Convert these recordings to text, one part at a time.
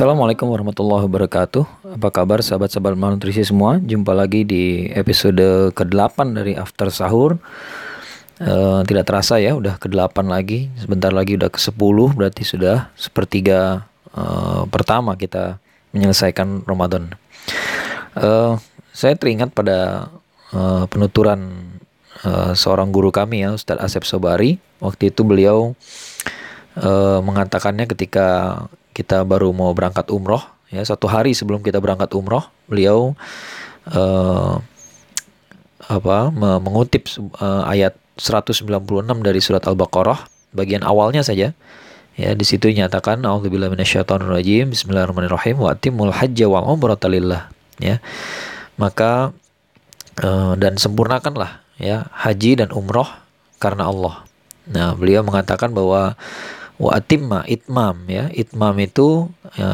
Assalamualaikum warahmatullahi wabarakatuh. Apa kabar sahabat-sahabat malnutrisi semua? Jumpa lagi di episode ke-8 dari After Sahur. Uh, Tidak terasa ya udah ke-8 lagi. Sebentar lagi udah ke-10 Berarti sudah sepertiga uh, pertama kita menyelesaikan Ramadan. Uh, Saya teringat pada uh, penuturan uh, seorang guru kami ya Ustadz Asep Sobari. Waktu itu beliau uh, mengatakannya ketika kita baru mau berangkat umroh ya satu hari sebelum kita berangkat umroh beliau uh, apa mengutip uh, ayat 196 dari surat Al-Baqarah bagian awalnya saja. Ya di situ dinyatakan auzubillahi bismillahirrahmanirrahim wa atimul hajja wal lillah. Ya maka uh, dan sempurnakanlah ya haji dan umroh karena Allah. Nah beliau mengatakan bahwa wa atimma itmam ya. Itmam itu ya,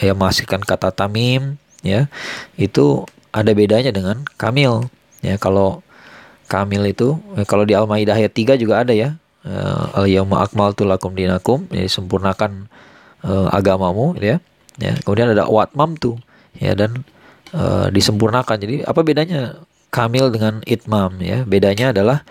ya menghasilkan kata tamim ya. Itu ada bedanya dengan kamil ya. Kalau kamil itu ya, kalau di al-maidah ayat 3 juga ada ya. Uh, al yauma akmaltu lakum dinakum jadi sempurnakan uh, agamamu ya. Ya kemudian ada watmam tuh ya dan uh, disempurnakan. Jadi apa bedanya kamil dengan itmam ya? Bedanya adalah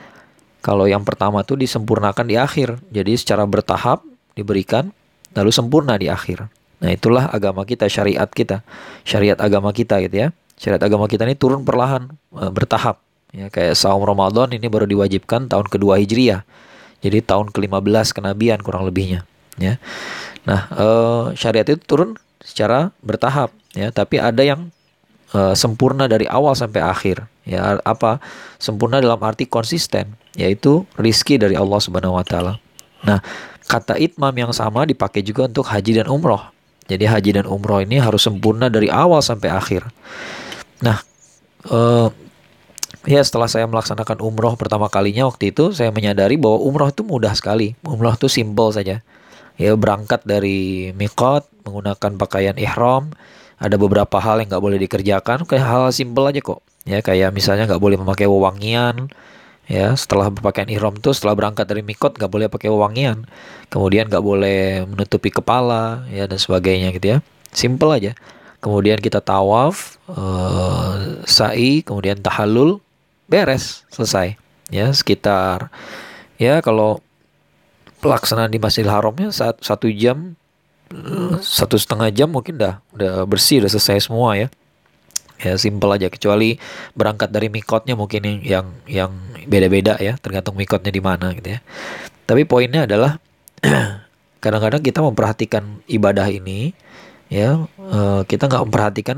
kalau yang pertama tuh disempurnakan di akhir. Jadi secara bertahap diberikan lalu sempurna di akhir. Nah, itulah agama kita, syariat kita. Syariat agama kita gitu ya. Syariat agama kita ini turun perlahan, e, bertahap. Ya, kayak saum Ramadan ini baru diwajibkan tahun kedua Hijriah. Jadi tahun ke-15 kenabian kurang lebihnya, ya. Nah, e, syariat itu turun secara bertahap, ya. Tapi ada yang e, sempurna dari awal sampai akhir. Ya, apa? Sempurna dalam arti konsisten yaitu rizki dari Allah Subhanahu wa taala. Nah, kata itmam yang sama dipakai juga untuk haji dan umroh. Jadi haji dan umroh ini harus sempurna dari awal sampai akhir. Nah, uh, ya setelah saya melaksanakan umroh pertama kalinya waktu itu, saya menyadari bahwa umroh itu mudah sekali. Umroh itu simple saja. Ya berangkat dari mikot menggunakan pakaian ihram. Ada beberapa hal yang nggak boleh dikerjakan, kayak hal simple aja kok. Ya kayak misalnya nggak boleh memakai wewangian, ya setelah berpakaian ihram tuh setelah berangkat dari mikot nggak boleh pakai wangian kemudian nggak boleh menutupi kepala ya dan sebagainya gitu ya. Simple aja. Kemudian kita tawaf uh, sa'i kemudian tahallul beres selesai. Ya sekitar ya kalau pelaksanaan di Masjidil Haramnya saat satu jam satu setengah jam mungkin dah udah bersih udah selesai semua ya ya simple aja. Kecuali berangkat dari mikotnya mungkin yang yang beda-beda ya. Tergantung mikotnya di mana gitu ya. Tapi poinnya adalah kadang-kadang kita memperhatikan ibadah ini ya uh, kita nggak memperhatikan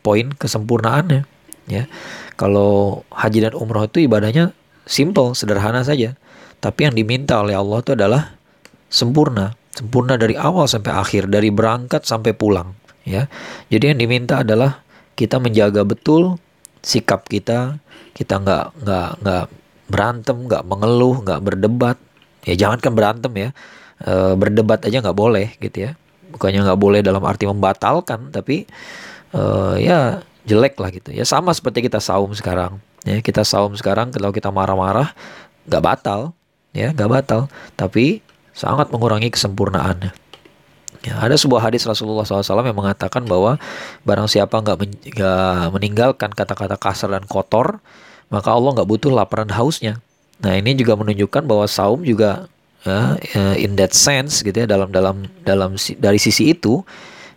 poin kesempurnaannya ya. Kalau haji dan umroh itu ibadahnya simple sederhana saja. Tapi yang diminta oleh Allah itu adalah sempurna. Sempurna dari awal sampai akhir dari berangkat sampai pulang ya. Jadi yang diminta adalah kita menjaga betul sikap kita kita nggak nggak nggak berantem nggak mengeluh nggak berdebat. Ya jangan kan berantem ya e, berdebat aja nggak boleh gitu ya. Bukannya nggak boleh dalam arti membatalkan tapi e, ya jelek lah gitu. Ya sama seperti kita saum sekarang. Ya kita saum sekarang kalau kita marah-marah nggak batal. Ya nggak batal. Tapi sangat mengurangi kesempurnaannya Ya, ada sebuah hadis Rasulullah SAW yang mengatakan bahwa barang siapa nggak men meninggalkan kata-kata kasar dan kotor, maka Allah nggak butuh laparan hausnya. Nah ini juga menunjukkan bahwa saum juga ya, ya, in that sense gitu ya dalam dalam dalam dari sisi itu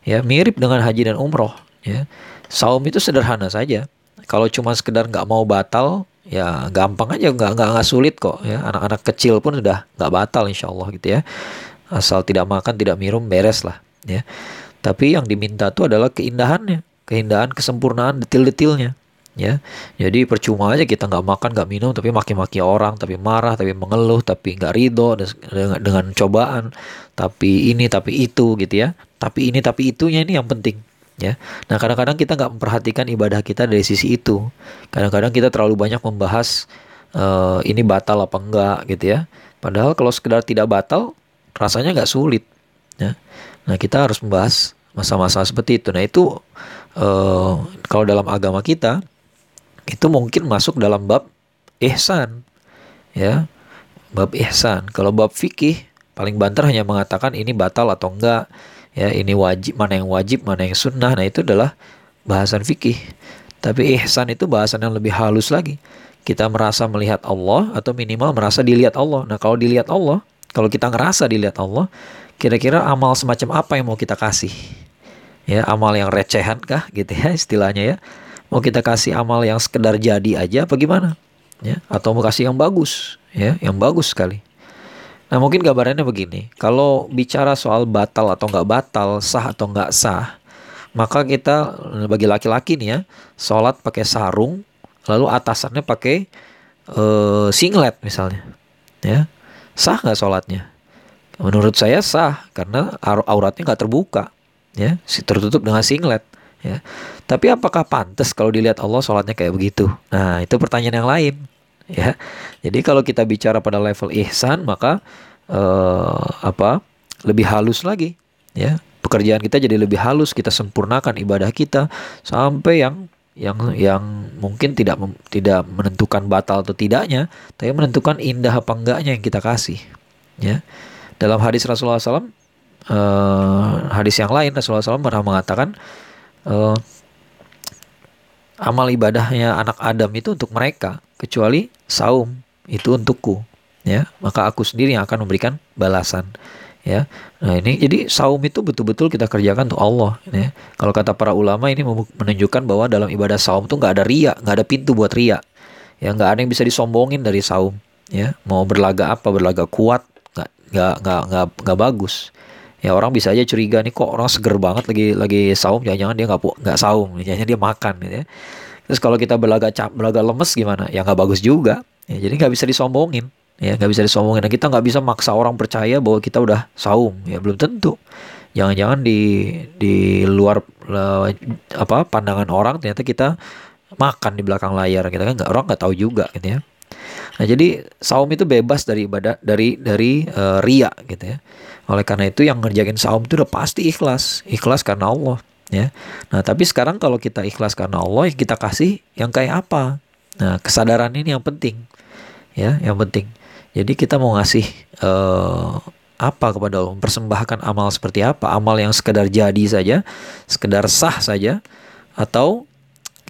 ya mirip dengan haji dan umroh. Ya. Saum itu sederhana saja. Kalau cuma sekedar nggak mau batal, ya gampang aja nggak nggak sulit kok ya anak-anak kecil pun sudah nggak batal insya Allah gitu ya asal tidak makan tidak minum beres lah ya. Tapi yang diminta itu adalah keindahannya keindahan kesempurnaan detil-detilnya ya. Jadi percuma aja kita nggak makan nggak minum tapi maki-maki orang tapi marah tapi mengeluh tapi nggak ridho dengan, dengan cobaan. Tapi ini tapi itu gitu ya. Tapi ini tapi itunya ini yang penting ya. Nah kadang-kadang kita nggak memperhatikan ibadah kita dari sisi itu. Kadang-kadang kita terlalu banyak membahas uh, ini batal apa enggak gitu ya. Padahal kalau sekedar tidak batal rasanya nggak sulit ya. Nah kita harus membahas masa-masa seperti itu. Nah itu uh, kalau dalam agama kita itu mungkin masuk dalam bab ihsan ya. Bab ihsan. Kalau bab fikih paling banter hanya mengatakan ini batal atau enggak ya. Ini wajib mana yang wajib mana yang sunnah. Nah itu adalah bahasan fikih. Tapi ihsan itu bahasan yang lebih halus lagi. Kita merasa melihat Allah atau minimal merasa dilihat Allah. Nah kalau dilihat Allah kalau kita ngerasa dilihat Allah kira-kira amal semacam apa yang mau kita kasih? Ya amal yang recehan kah gitu ya istilahnya ya. Mau kita kasih amal yang sekedar jadi aja apa gimana? Ya atau mau kasih yang bagus ya yang bagus sekali. Nah mungkin gambarannya begini, kalau bicara soal batal atau nggak batal, sah atau nggak sah, maka kita bagi laki-laki nih ya, sholat pakai sarung, lalu atasannya pakai uh, singlet misalnya, ya sah nggak sholatnya? Menurut saya sah karena auratnya nggak terbuka, ya tertutup dengan singlet. Ya. Tapi apakah pantas kalau dilihat Allah sholatnya kayak begitu? Nah itu pertanyaan yang lain ya. Jadi kalau kita bicara pada level ihsan maka uh, apa? lebih halus lagi ya. Pekerjaan kita jadi lebih halus, kita sempurnakan ibadah kita sampai yang yang yang mungkin tidak tidak menentukan batal atau tidaknya, tapi menentukan indah apa enggaknya yang kita kasih. Ya. Dalam hadis Rasulullah SAW, uh, eh, hadis yang lain Rasulullah SAW pernah mengatakan uh, amal ibadahnya anak Adam itu untuk mereka, kecuali saum itu untukku ya maka aku sendiri yang akan memberikan balasan ya. Nah ini jadi saum itu betul-betul kita kerjakan untuk Allah ya. Kalau kata para ulama ini menunjukkan bahwa dalam ibadah saum itu nggak ada ria nggak ada pintu buat ria ya nggak ada yang bisa disombongin dari saum ya. Mau berlaga apa berlaga kuat nggak nggak nggak nggak bagus. Ya orang bisa aja curiga nih kok orang seger banget lagi lagi saum jangan-jangan dia nggak nggak saum jangan dia makan gitu ya. Terus kalau kita berlaga cap berlaga lemes gimana? Ya nggak bagus juga. Ya, jadi nggak bisa disombongin ya nggak bisa disombongin. Dan kita nggak bisa maksa orang percaya bahwa kita udah saum. Ya belum tentu. Jangan-jangan di di luar uh, apa pandangan orang ternyata kita makan di belakang layar kita kan. Nggak orang nggak tahu juga gitu ya. Nah jadi saum itu bebas dari ibadah dari dari uh, ria gitu ya. Oleh karena itu yang ngerjain saum itu udah pasti ikhlas. Ikhlas karena Allah ya. Nah tapi sekarang kalau kita ikhlas karena Allah kita kasih yang kayak apa? Nah kesadaran ini yang penting ya yang penting jadi kita mau ngasih uh, apa kepada Allah, mempersembahkan amal seperti apa? Amal yang sekedar jadi saja, sekedar sah saja, atau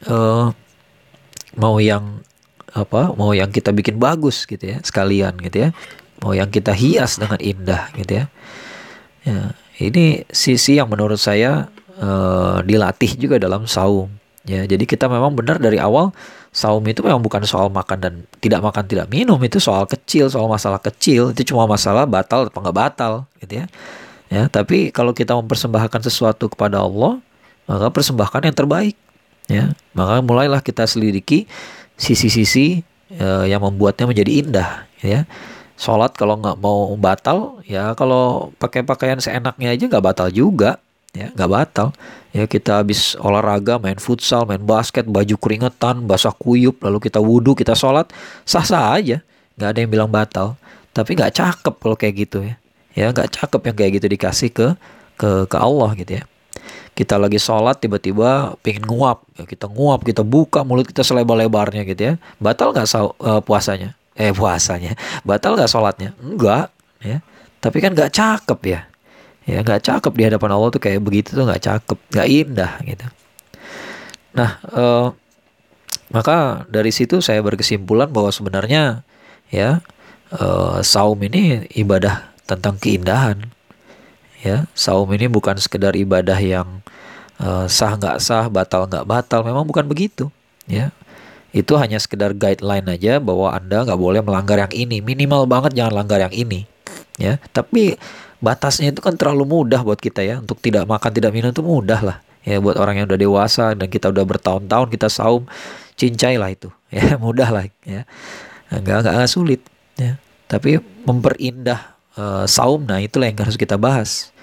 uh, mau yang apa? Mau yang kita bikin bagus gitu ya, sekalian gitu ya. Mau yang kita hias dengan indah gitu ya. Ya, ini sisi yang menurut saya uh, dilatih juga dalam saum. Ya, jadi kita memang benar dari awal saum itu memang bukan soal makan dan tidak makan tidak minum itu soal kecil soal masalah kecil itu cuma masalah batal atau nggak batal gitu ya. Ya tapi kalau kita mempersembahkan sesuatu kepada Allah maka persembahkan yang terbaik ya. Maka mulailah kita selidiki sisi-sisi uh, yang membuatnya menjadi indah ya. Sholat kalau nggak mau batal ya kalau pakai pakaian seenaknya aja nggak batal juga ya nggak batal. Ya kita habis olahraga main futsal main basket baju keringetan basah kuyup lalu kita wudhu kita sholat sah sah aja. Nggak ada yang bilang batal. Tapi nggak cakep kalau kayak gitu ya. Ya nggak cakep yang kayak gitu dikasih ke ke ke Allah gitu ya. Kita lagi sholat tiba-tiba pengen nguap. Ya kita nguap kita buka mulut kita selebar-lebarnya gitu ya. Batal nggak uh, puasanya? Eh puasanya. Batal nggak sholatnya? Enggak ya. Tapi kan nggak cakep ya ya nggak cakep di hadapan Allah tuh kayak begitu tuh nggak cakep nggak indah gitu. Nah uh, maka dari situ saya berkesimpulan bahwa sebenarnya ya uh, saum ini ibadah tentang keindahan. Ya saum ini bukan sekedar ibadah yang uh, sah nggak sah batal nggak batal memang bukan begitu. Ya itu hanya sekedar guideline aja bahwa anda nggak boleh melanggar yang ini. Minimal banget jangan langgar yang ini. Ya tapi batasnya itu kan terlalu mudah buat kita ya. Untuk tidak makan tidak minum itu mudah lah. Ya buat orang yang udah dewasa dan kita udah bertahun-tahun kita saum cincai lah itu. Ya mudah lah ya. Nggak nggak sulit ya. Tapi memperindah uh, saum nah itulah yang harus kita bahas.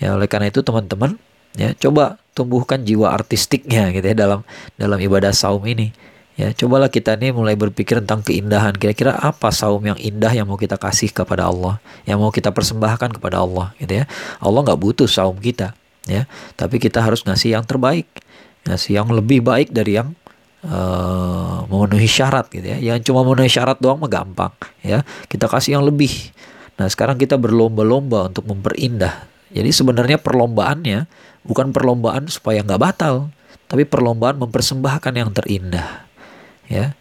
Ya oleh karena itu teman-teman ya coba tumbuhkan jiwa artistiknya gitu ya dalam dalam ibadah saum ini Ya, cobalah kita nih mulai berpikir tentang keindahan. Kira-kira apa saum yang indah yang mau kita kasih kepada Allah, yang mau kita persembahkan kepada Allah, gitu ya. Allah nggak butuh saum kita, ya. Tapi kita harus ngasih yang terbaik, ngasih yang lebih baik dari yang uh, memenuhi syarat, gitu ya. Yang cuma memenuhi syarat doang mah gampang, ya. Kita kasih yang lebih. Nah, sekarang kita berlomba-lomba untuk memperindah Jadi sebenarnya perlombaannya bukan perlombaan supaya nggak batal, tapi perlombaan mempersembahkan yang terindah. Ya,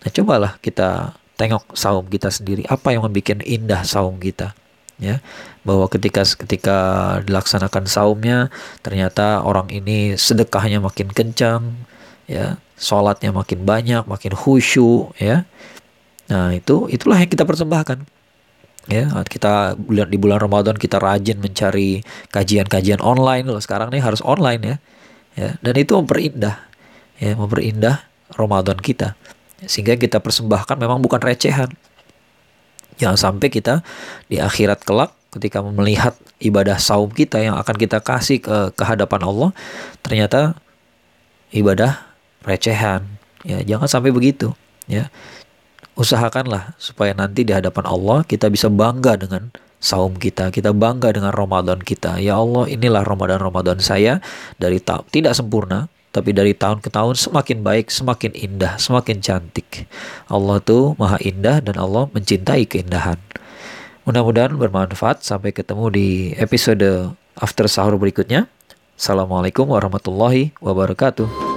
nah cobalah kita tengok saum kita sendiri, apa yang membuat indah saum kita. Ya, bahwa ketika ketika dilaksanakan saumnya, ternyata orang ini sedekahnya makin kencang, ya, sholatnya makin banyak, makin khusyuk, ya. Nah itu itulah yang kita persembahkan ya. Kita di bulan Ramadan kita rajin mencari kajian-kajian online. Loh sekarang nih harus online ya. Ya dan itu memperindah ya memperindah Ramadan kita. Sehingga kita persembahkan memang bukan recehan. Jangan sampai kita di akhirat kelak ketika melihat ibadah saum kita yang akan kita kasih ke kehadapan Allah ternyata ibadah recehan. Ya jangan sampai begitu ya. Usahakanlah supaya nanti di hadapan Allah kita bisa bangga dengan saum kita, kita bangga dengan Ramadan kita. Ya Allah, inilah Ramadan-Ramadan saya. Dari tahun tidak sempurna, tapi dari tahun ke tahun semakin baik, semakin indah, semakin cantik. Allah tuh maha indah dan Allah mencintai keindahan. Mudah-mudahan bermanfaat. Sampai ketemu di episode after sahur berikutnya. Assalamualaikum warahmatullahi wabarakatuh.